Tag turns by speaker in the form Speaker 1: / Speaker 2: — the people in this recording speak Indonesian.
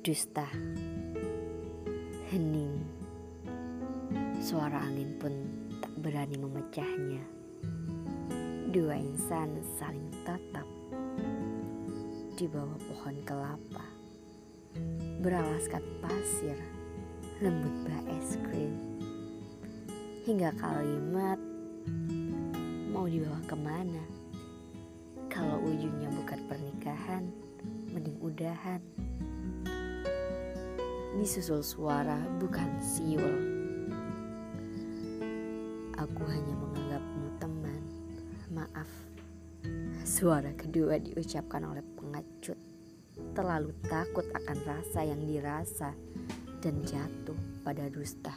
Speaker 1: dusta, hening, suara angin pun tak berani memecahnya. Dua insan saling tatap di bawah pohon kelapa, beralaskan pasir, lembut bah es krim, hingga kalimat mau dibawa ke mana? Kalau ujungnya bukan pernikahan, mending udahan. Disusul suara bukan siul. Aku hanya menganggapmu teman. Maaf. Suara kedua diucapkan oleh pengecut. Terlalu takut akan rasa yang dirasa dan jatuh pada dusta.